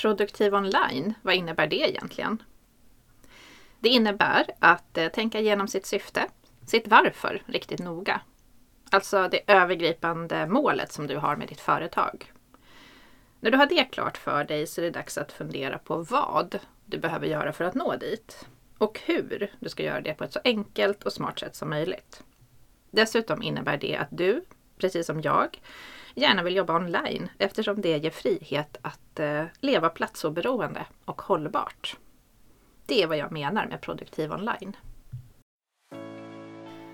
Produktiv online, vad innebär det egentligen? Det innebär att eh, tänka igenom sitt syfte, sitt varför riktigt noga. Alltså det övergripande målet som du har med ditt företag. När du har det klart för dig så är det dags att fundera på vad du behöver göra för att nå dit. Och hur du ska göra det på ett så enkelt och smart sätt som möjligt. Dessutom innebär det att du, precis som jag, gärna vill jobba online eftersom det ger frihet att eh, leva platsoberoende och hållbart. Det är vad jag menar med produktiv online.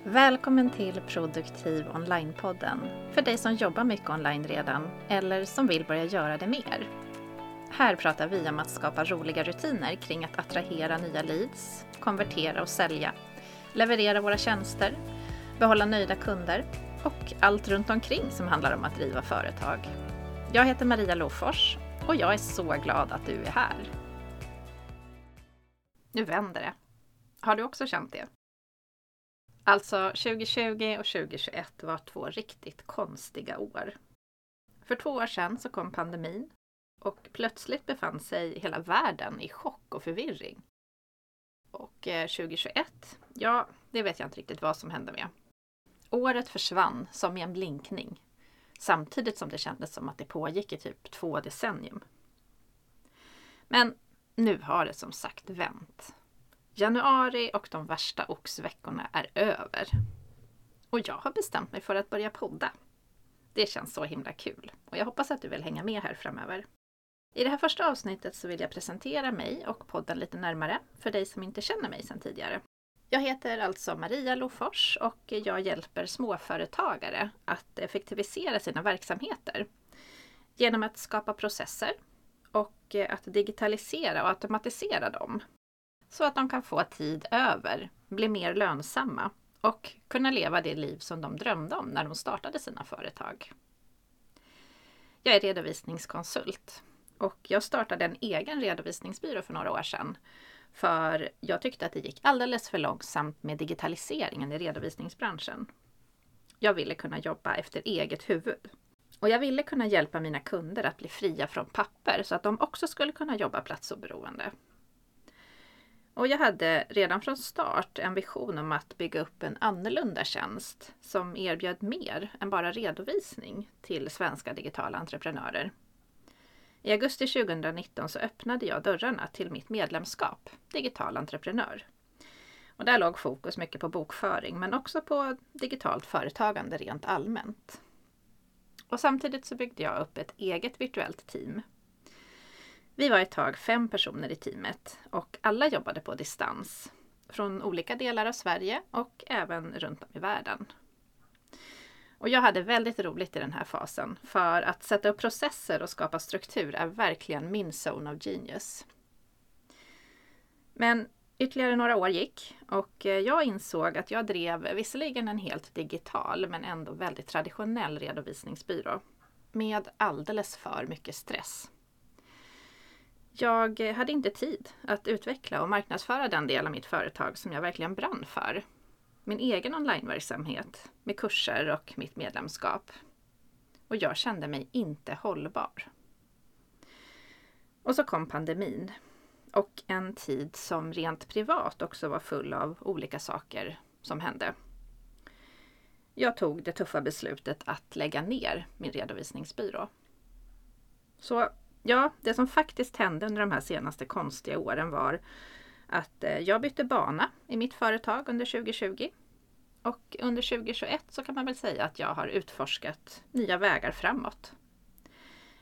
Välkommen till Produktiv online-podden för dig som jobbar mycket online redan eller som vill börja göra det mer. Här pratar vi om att skapa roliga rutiner kring att attrahera nya leads, konvertera och sälja, leverera våra tjänster, behålla nöjda kunder och allt runt omkring som handlar om att driva företag. Jag heter Maria Lofors och jag är så glad att du är här. Nu vänder det. Har du också känt det? Alltså 2020 och 2021 var två riktigt konstiga år. För två år sedan så kom pandemin och plötsligt befann sig hela världen i chock och förvirring. Och eh, 2021, ja, det vet jag inte riktigt vad som hände med. Året försvann som i en blinkning. Samtidigt som det kändes som att det pågick i typ två decennium. Men nu har det som sagt vänt. Januari och de värsta oxveckorna är över. Och jag har bestämt mig för att börja podda. Det känns så himla kul och jag hoppas att du vill hänga med här framöver. I det här första avsnittet så vill jag presentera mig och podden lite närmare för dig som inte känner mig sedan tidigare. Jag heter alltså Maria Lofors och jag hjälper småföretagare att effektivisera sina verksamheter genom att skapa processer och att digitalisera och automatisera dem så att de kan få tid över, bli mer lönsamma och kunna leva det liv som de drömde om när de startade sina företag. Jag är redovisningskonsult och jag startade en egen redovisningsbyrå för några år sedan för jag tyckte att det gick alldeles för långsamt med digitaliseringen i redovisningsbranschen. Jag ville kunna jobba efter eget huvud. Och jag ville kunna hjälpa mina kunder att bli fria från papper så att de också skulle kunna jobba platsoberoende. Och jag hade redan från start en vision om att bygga upp en annorlunda tjänst som erbjöd mer än bara redovisning till svenska digitala entreprenörer. I augusti 2019 så öppnade jag dörrarna till mitt medlemskap, Digital entreprenör. Och där låg fokus mycket på bokföring men också på digitalt företagande rent allmänt. Och samtidigt så byggde jag upp ett eget virtuellt team. Vi var ett tag fem personer i teamet och alla jobbade på distans från olika delar av Sverige och även runt om i världen. Och jag hade väldigt roligt i den här fasen för att sätta upp processer och skapa struktur är verkligen min zone of genius. Men ytterligare några år gick och eh, jag insåg att jag drev visserligen en helt digital men ändå väldigt traditionell redovisningsbyrå med alldeles för mycket stress. Jag eh, hade inte tid att utveckla och marknadsföra den del av mitt företag som jag verkligen brann för min egen onlineverksamhet med kurser och mitt medlemskap. Och jag kände mig inte hållbar. Och så kom pandemin. Och en tid som rent privat också var full av olika saker som hände. Jag tog det tuffa beslutet att lägga ner min redovisningsbyrå. Så ja, det som faktiskt hände under de här senaste konstiga åren var att eh, jag bytte bana i mitt företag under 2020. Och under 2021 så kan man väl säga att jag har utforskat nya vägar framåt.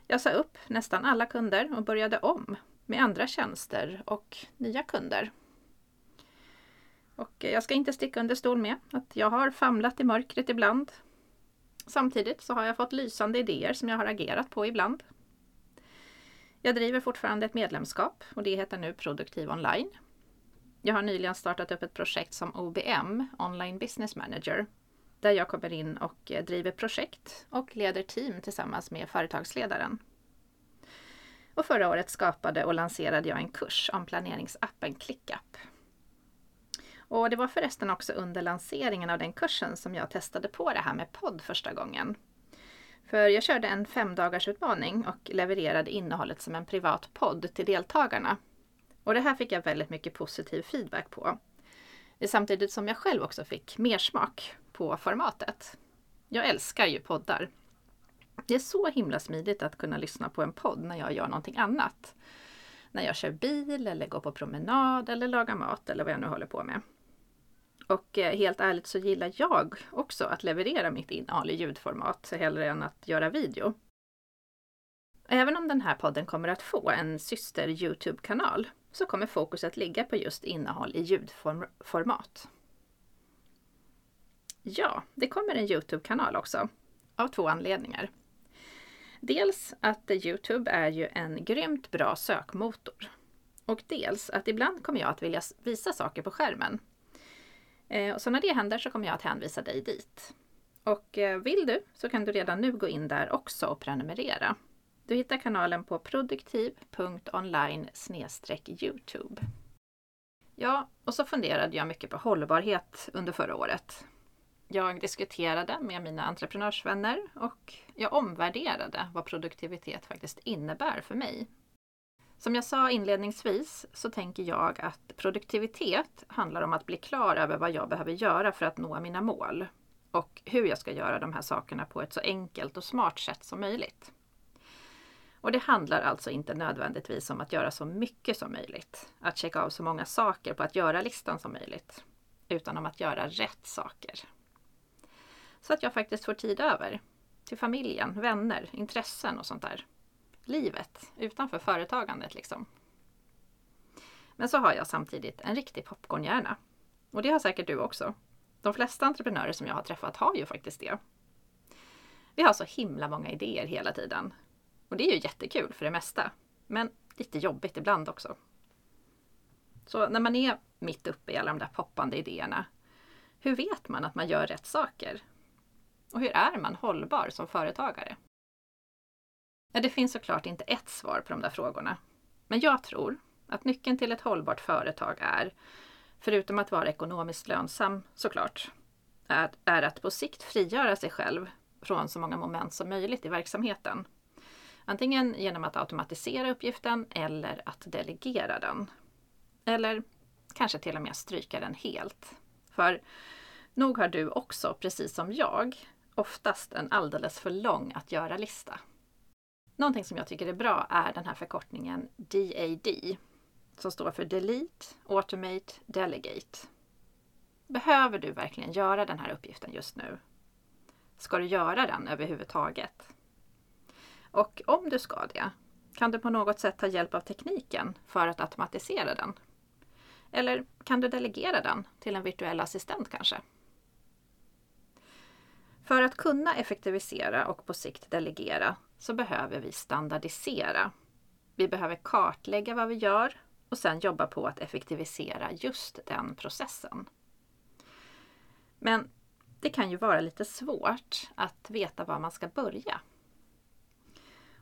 Jag sa upp nästan alla kunder och började om med andra tjänster och nya kunder. Och eh, jag ska inte sticka under stol med att jag har famlat i mörkret ibland. Samtidigt så har jag fått lysande idéer som jag har agerat på ibland. Jag driver fortfarande ett medlemskap och det heter nu Produktiv online. Jag har nyligen startat upp ett projekt som OBM, Online Business Manager, där jag kommer in och eh, driver projekt och leder team tillsammans med företagsledaren. Och förra året skapade och lanserade jag en kurs om planeringsappen ClickUp. Och det var förresten också under lanseringen av den kursen som jag testade på det här med podd första gången. För jag körde en femdagarsutmaning och levererade innehållet som en privat podd till deltagarna. Och det här fick jag väldigt mycket positiv feedback på. Samtidigt som jag själv också fick mer smak på formatet. Jag älskar ju poddar. Det är så himla smidigt att kunna lyssna på en podd när jag gör någonting annat. När jag kör bil eller går på promenad eller lagar mat eller vad jag nu håller på med. Och eh, helt ärligt så gillar jag också att leverera mitt innehåll i ljudformat hellre än att göra video. Även om den här podden kommer att få en syster Youtube-kanal så kommer fokus att ligga på just innehåll i ljudformat. Ja, det kommer en Youtube-kanal också. Av två anledningar. Dels att Youtube är ju en grymt bra sökmotor. Och dels att ibland kommer jag att vilja visa saker på skärmen. Eh, så när det händer så kommer jag att hänvisa dig dit. Och eh, vill du så kan du redan nu gå in där också och prenumerera. Du hittar kanalen på produktiv.online Youtube. Ja, och så funderade jag mycket på hållbarhet under förra året. Jag diskuterade med mina entreprenörsvänner och jag omvärderade vad produktivitet faktiskt innebär för mig. Som jag sa inledningsvis så tänker jag att produktivitet handlar om att bli klar över vad jag behöver göra för att nå mina mål och hur jag ska göra de här sakerna på ett så enkelt och smart sätt som möjligt. Och det handlar alltså inte nödvändigtvis om att göra så mycket som möjligt, att checka av så många saker på att göra-listan som möjligt, utan om att göra rätt saker. Så att jag faktiskt får tid över till familjen, vänner, intressen och sånt där. Livet utanför företagandet liksom. Men så har jag samtidigt en riktig popcornhjärna. Och det har säkert du också. De flesta entreprenörer som jag har träffat har ju faktiskt det. Vi har så himla många idéer hela tiden. Och det är ju jättekul för det mesta. Men lite jobbigt ibland också. Så när man är mitt uppe i alla de där poppande idéerna, hur vet man att man gör rätt saker? Och hur är man hållbar som företagare? Ja, det finns såklart inte ett svar på de där frågorna. Men jag tror att nyckeln till ett hållbart företag är, förutom att vara ekonomiskt lönsam såklart, är, är att på sikt frigöra sig själv från så många moment som möjligt i verksamheten. Antingen genom att automatisera uppgiften eller att delegera den. Eller kanske till och med stryka den helt. För nog har du också, precis som jag, oftast en alldeles för lång att göra-lista. Någonting som jag tycker är bra är den här förkortningen DAD som står för Delete, Automate, Delegate. Behöver du verkligen göra den här uppgiften just nu? Ska du göra den överhuvudtaget? Och om du ska det, kan du på något sätt ta hjälp av tekniken för att automatisera den? Eller kan du delegera den till en virtuell assistent kanske? För att kunna effektivisera och på sikt delegera så behöver vi standardisera. Vi behöver kartlägga vad vi gör och sedan jobba på att effektivisera just den processen. Men det kan ju vara lite svårt att veta var man ska börja.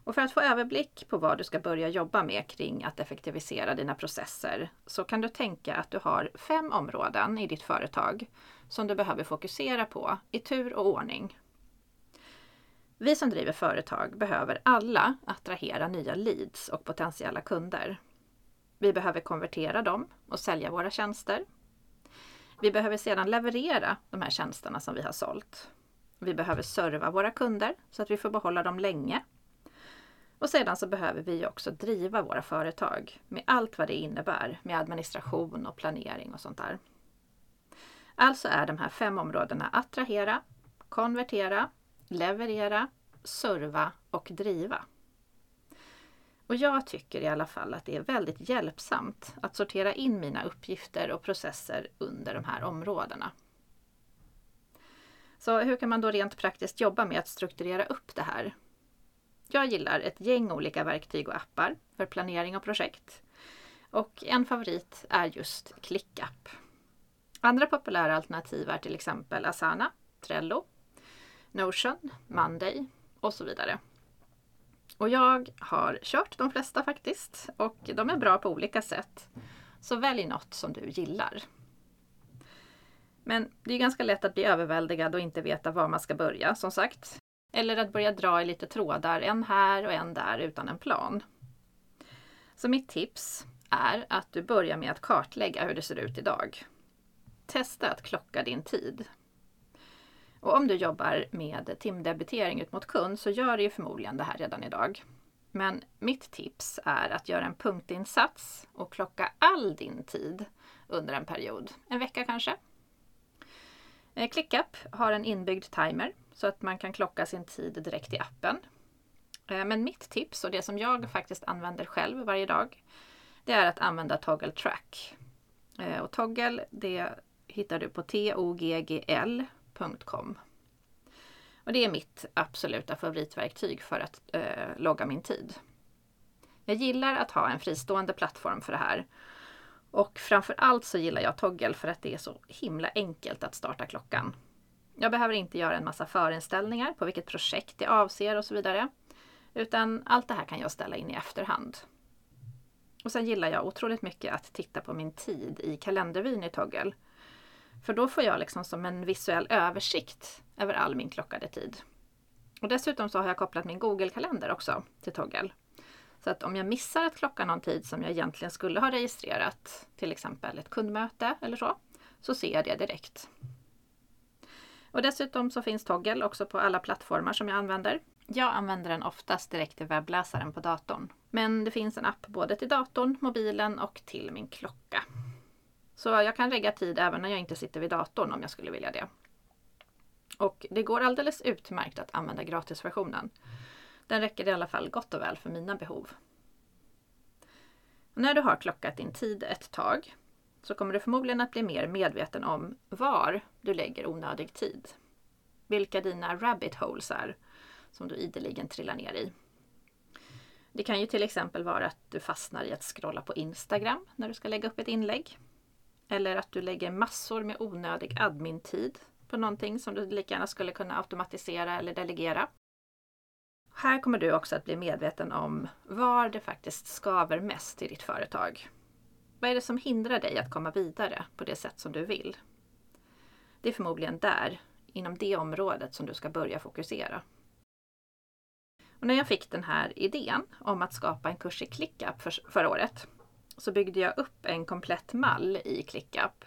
Och för att få överblick på vad du ska börja jobba med kring att effektivisera dina processer så kan du tänka att du har fem områden i ditt företag som du behöver fokusera på i tur och ordning. Vi som driver företag behöver alla attrahera nya leads och potentiella kunder. Vi behöver konvertera dem och sälja våra tjänster. Vi behöver sedan leverera de här tjänsterna som vi har sålt. Vi behöver serva våra kunder så att vi får behålla dem länge och sedan så behöver vi också driva våra företag med allt vad det innebär med administration och planering och sånt där. Alltså är de här fem områdena attrahera, konvertera, leverera, serva och driva. Och jag tycker i alla fall att det är väldigt hjälpsamt att sortera in mina uppgifter och processer under de här områdena. Så hur kan man då rent praktiskt jobba med att strukturera upp det här? Jag gillar ett gäng olika verktyg och appar för planering och projekt. Och en favorit är just ClickUp. Andra populära alternativ är till exempel Asana, Trello, Notion, Monday och så vidare. Och jag har kört de flesta faktiskt och de är bra på olika sätt. Så välj något som du gillar. Men det är ganska lätt att bli överväldigad och inte veta var man ska börja som sagt. Eller att börja dra i lite trådar, en här och en där utan en plan. Så mitt tips är att du börjar med att kartlägga hur det ser ut idag. Testa att klocka din tid. Och om du jobbar med timdebitering ut mot kund så gör du ju förmodligen det här redan idag. Men mitt tips är att göra en punktinsats och klocka all din tid under en period. En vecka kanske. Eh, ClickUp har en inbyggd timer så att man kan klocka sin tid direkt i appen. Eh, men mitt tips och det som jag faktiskt använder själv varje dag det är att använda Toggle Track. Eh, och Toggle det hittar du på toggl.com. Och det är mitt absoluta favoritverktyg för att eh, logga min tid. Jag gillar att ha en fristående plattform för det här. Och framför allt så gillar jag Toggle för att det är så himla enkelt att starta klockan. Jag behöver inte göra en massa förinställningar på vilket projekt det avser och så vidare. Utan allt det här kan jag ställa in i efterhand. Och sen gillar jag otroligt mycket att titta på min tid i kalendervyn i Toggle. För då får jag liksom som en visuell översikt över all min klockade tid. Och dessutom så har jag kopplat min Google-kalender också till Toggle. Så att om jag missar att klocka någon tid som jag egentligen skulle ha registrerat, till exempel ett kundmöte eller så, så ser jag det direkt. Och dessutom så finns Toggle också på alla plattformar som jag använder. Jag använder den oftast direkt i webbläsaren på datorn. Men det finns en app både till datorn, mobilen och till min klocka. Så jag kan lägga tid även när jag inte sitter vid datorn om jag skulle vilja det. Och det går alldeles utmärkt att använda gratisversionen. Den räcker i alla fall gott och väl för mina behov. Och när du har klockat din tid ett tag så kommer du förmodligen att bli mer medveten om var du lägger onödig tid. Vilka dina rabbit holes är som du ideligen trillar ner i. Det kan ju till exempel vara att du fastnar i att scrolla på Instagram när du ska lägga upp ett inlägg. Eller att du lägger massor med onödig admin-tid på någonting som du lika gärna skulle kunna automatisera eller delegera. Här kommer du också att bli medveten om var det faktiskt skaver mest i ditt företag. Vad är det som hindrar dig att komma vidare på det sätt som du vill? Det är förmodligen där, inom det området, som du ska börja fokusera. Och när jag fick den här idén om att skapa en kurs i ClickUp för, förra året så byggde jag upp en komplett mall i ClickUp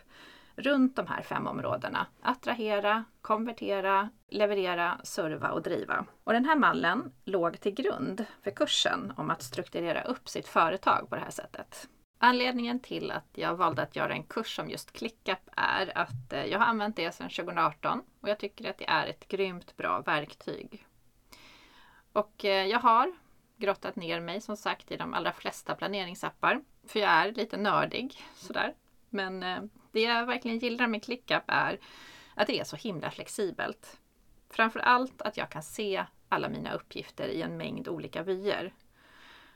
runt de här fem områdena. Attrahera, konvertera, leverera, serva och driva. Och den här mallen låg till grund för kursen om att strukturera upp sitt företag på det här sättet. Anledningen till att jag valde att göra en kurs om just ClickUp är att eh, jag har använt det sedan 2018 och jag tycker att det är ett grymt bra verktyg. Och eh, jag har grottat ner mig som sagt i de allra flesta planeringsappar. För jag är lite nördig sådär. Men eh, det jag verkligen gillar med ClickUp är att det är så himla flexibelt. Framför allt att jag kan se alla mina uppgifter i en mängd olika vyer.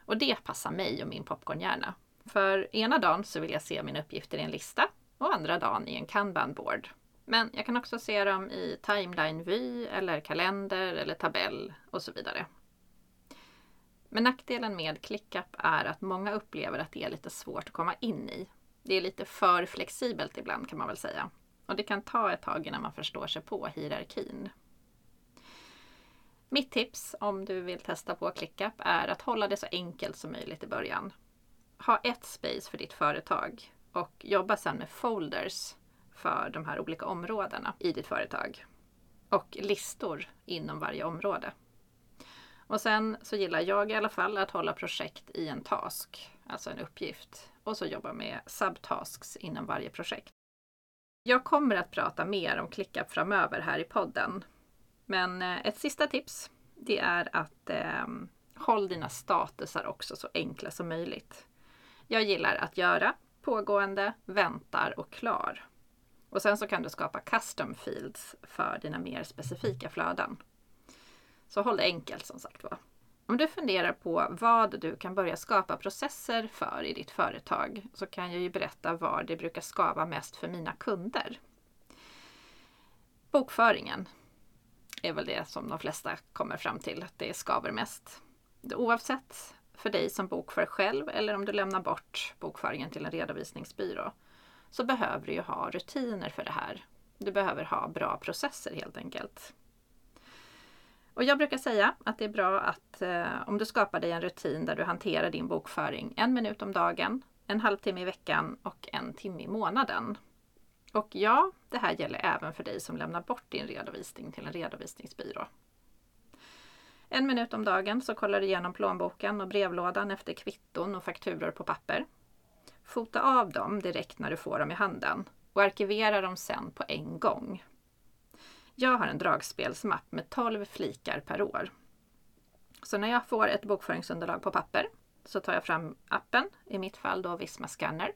Och det passar mig och min popcornhjärna. För ena dagen så vill jag se mina uppgifter i en lista och andra dagen i en kanban-board. Men jag kan också se dem i timeline-vy eller kalender eller tabell och så vidare. Men nackdelen med ClickUp är att många upplever att det är lite svårt att komma in i. Det är lite för flexibelt ibland kan man väl säga. Och det kan ta ett tag innan man förstår sig på hierarkin. Mitt tips om du vill testa på ClickUp är att hålla det så enkelt som möjligt i början. Ha ett space för ditt företag och jobba sedan med folders för de här olika områdena i ditt företag. Och listor inom varje område. Och sen så gillar jag i alla fall att hålla projekt i en task, alltså en uppgift. Och så jobba med subtasks inom varje projekt. Jag kommer att prata mer om ClickUp framöver här i podden. Men eh, ett sista tips, det är att eh, håll dina statusar också så enkla som möjligt. Jag gillar att göra, pågående, väntar och klar. Och sen så kan du skapa custom fields för dina mer specifika flöden. Så håll det enkelt som sagt var. Om du funderar på vad du kan börja skapa processer för i ditt företag så kan jag ju berätta var det brukar skava mest för mina kunder. Bokföringen är väl det som de flesta kommer fram till att det skaver mest. Oavsett för dig som bokför själv eller om du lämnar bort bokföringen till en redovisningsbyrå så behöver du ju ha rutiner för det här. Du behöver ha bra processer helt enkelt. Och jag brukar säga att det är bra att eh, om du skapar dig en rutin där du hanterar din bokföring en minut om dagen, en halvtimme i veckan och en timme i månaden. Och ja, det här gäller även för dig som lämnar bort din redovisning till en redovisningsbyrå. En minut om dagen så kollar du igenom plånboken och brevlådan efter kvitton och fakturor på papper. Fota av dem direkt när du får dem i handen och arkivera dem sen på en gång. Jag har en dragspelsmapp med 12 flikar per år. Så när jag får ett bokföringsunderlag på papper så tar jag fram appen, i mitt fall då Visma Scanner.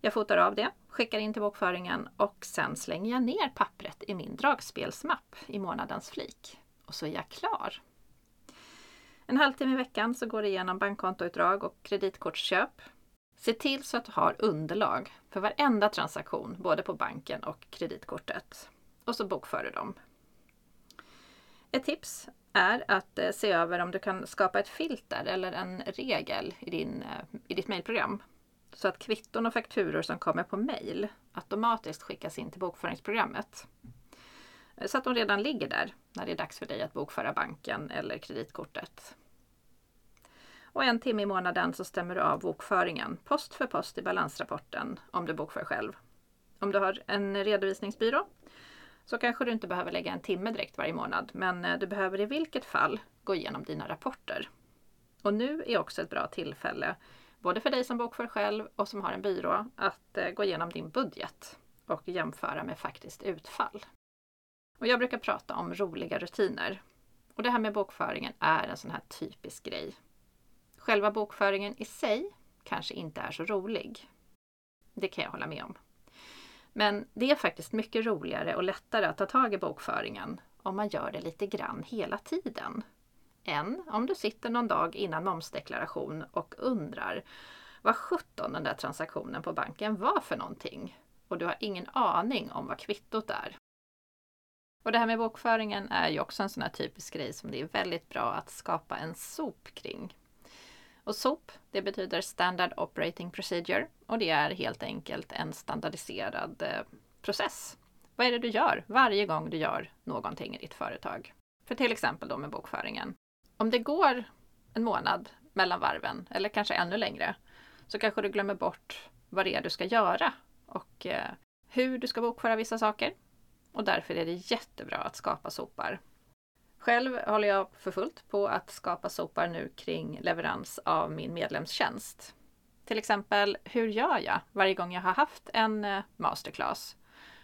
Jag fotar av det, skickar in till bokföringen och sen slänger jag ner pappret i min dragspelsmapp i månadens flik. Och så är jag klar. En halvtimme i veckan så går du igenom bankkontoutdrag och kreditkortsköp. Se till så att du har underlag för varenda transaktion, både på banken och kreditkortet. Och så bokför du dem. Ett tips är att eh, se över om du kan skapa ett filter eller en regel i, din, eh, i ditt mejlprogram. Så att kvitton och fakturor som kommer på mejl automatiskt skickas in till bokföringsprogrammet. Så att de redan ligger där när det är dags för dig att bokföra banken eller kreditkortet. Och en timme i månaden så stämmer du av bokföringen post för post i balansrapporten om du bokför själv. Om du har en redovisningsbyrå så kanske du inte behöver lägga en timme direkt varje månad, men eh, du behöver i vilket fall gå igenom dina rapporter. Och nu är också ett bra tillfälle, både för dig som bokför själv och som har en byrå, att eh, gå igenom din budget och jämföra med faktiskt utfall. Och jag brukar prata om roliga rutiner. Och det här med bokföringen är en sån här typisk grej. Själva bokföringen i sig kanske inte är så rolig. Det kan jag hålla med om. Men det är faktiskt mycket roligare och lättare att ta tag i bokföringen om man gör det lite grann hela tiden. Än om du sitter någon dag innan momsdeklaration och undrar vad sjutton den där transaktionen på banken var för någonting och du har ingen aning om vad kvittot är. Och det här med bokföringen är ju också en sån här typisk grej som det är väldigt bra att skapa en SOP kring. Och SOP, det betyder Standard Operating Procedure och det är helt enkelt en standardiserad eh, process. Vad är det du gör varje gång du gör någonting i ditt företag? För till exempel då med bokföringen. Om det går en månad mellan varven, eller kanske ännu längre, så kanske du glömmer bort vad det är du ska göra och eh, hur du ska bokföra vissa saker. Och därför är det jättebra att skapa sopar själv håller jag för fullt på att skapa sopar nu kring leverans av min medlemstjänst. Till exempel, hur gör jag varje gång jag har haft en eh, masterclass?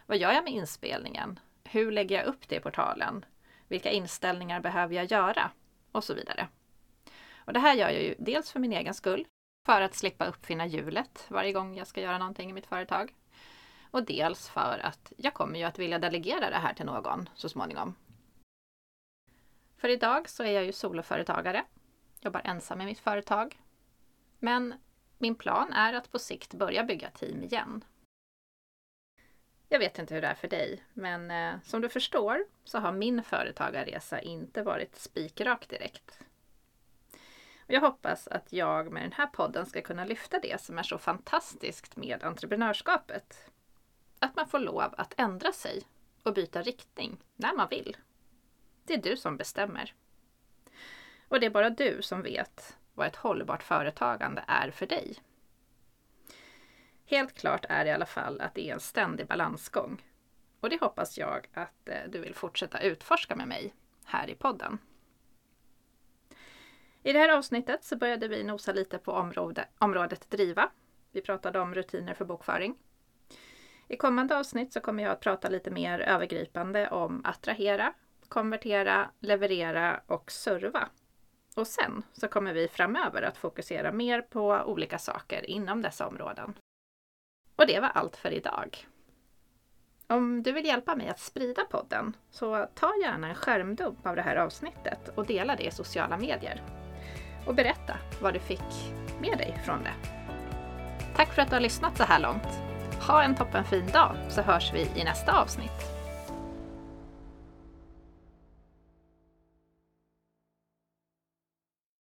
Vad gör jag med inspelningen? Hur lägger jag upp det i portalen? Vilka inställningar behöver jag göra? Och så vidare. Och det här gör jag ju dels för min egen skull, för att slippa uppfinna hjulet varje gång jag ska göra någonting i mitt företag. Och dels för att jag kommer ju att vilja delegera det här till någon så småningom. För idag så är jag ju soloföretagare, jobbar ensam i mitt företag. Men min plan är att på sikt börja bygga team igen. Jag vet inte hur det är för dig, men eh, som du förstår så har min företagarresa inte varit spikrak direkt. Och jag hoppas att jag med den här podden ska kunna lyfta det som är så fantastiskt med entreprenörskapet. Att man får lov att ändra sig och byta riktning när man vill. Det är du som bestämmer. Och det är bara du som vet vad ett hållbart företagande är för dig. Helt klart är i alla fall att det är en ständig balansgång. Och det hoppas jag att eh, du vill fortsätta utforska med mig här i podden. I det här avsnittet så började vi nosa lite på område, området driva. Vi pratade om rutiner för bokföring. I kommande avsnitt så kommer jag att prata lite mer övergripande om attrahera konvertera, leverera och serva. Och sen så kommer vi framöver att fokusera mer på olika saker inom dessa områden. Och det var allt för idag. Om du vill hjälpa mig att sprida podden så ta gärna en skärmdump av det här avsnittet och dela det i sociala medier. Och berätta vad du fick med dig från det. Tack för att du har lyssnat så här långt. Ha en toppenfin dag så hörs vi i nästa avsnitt.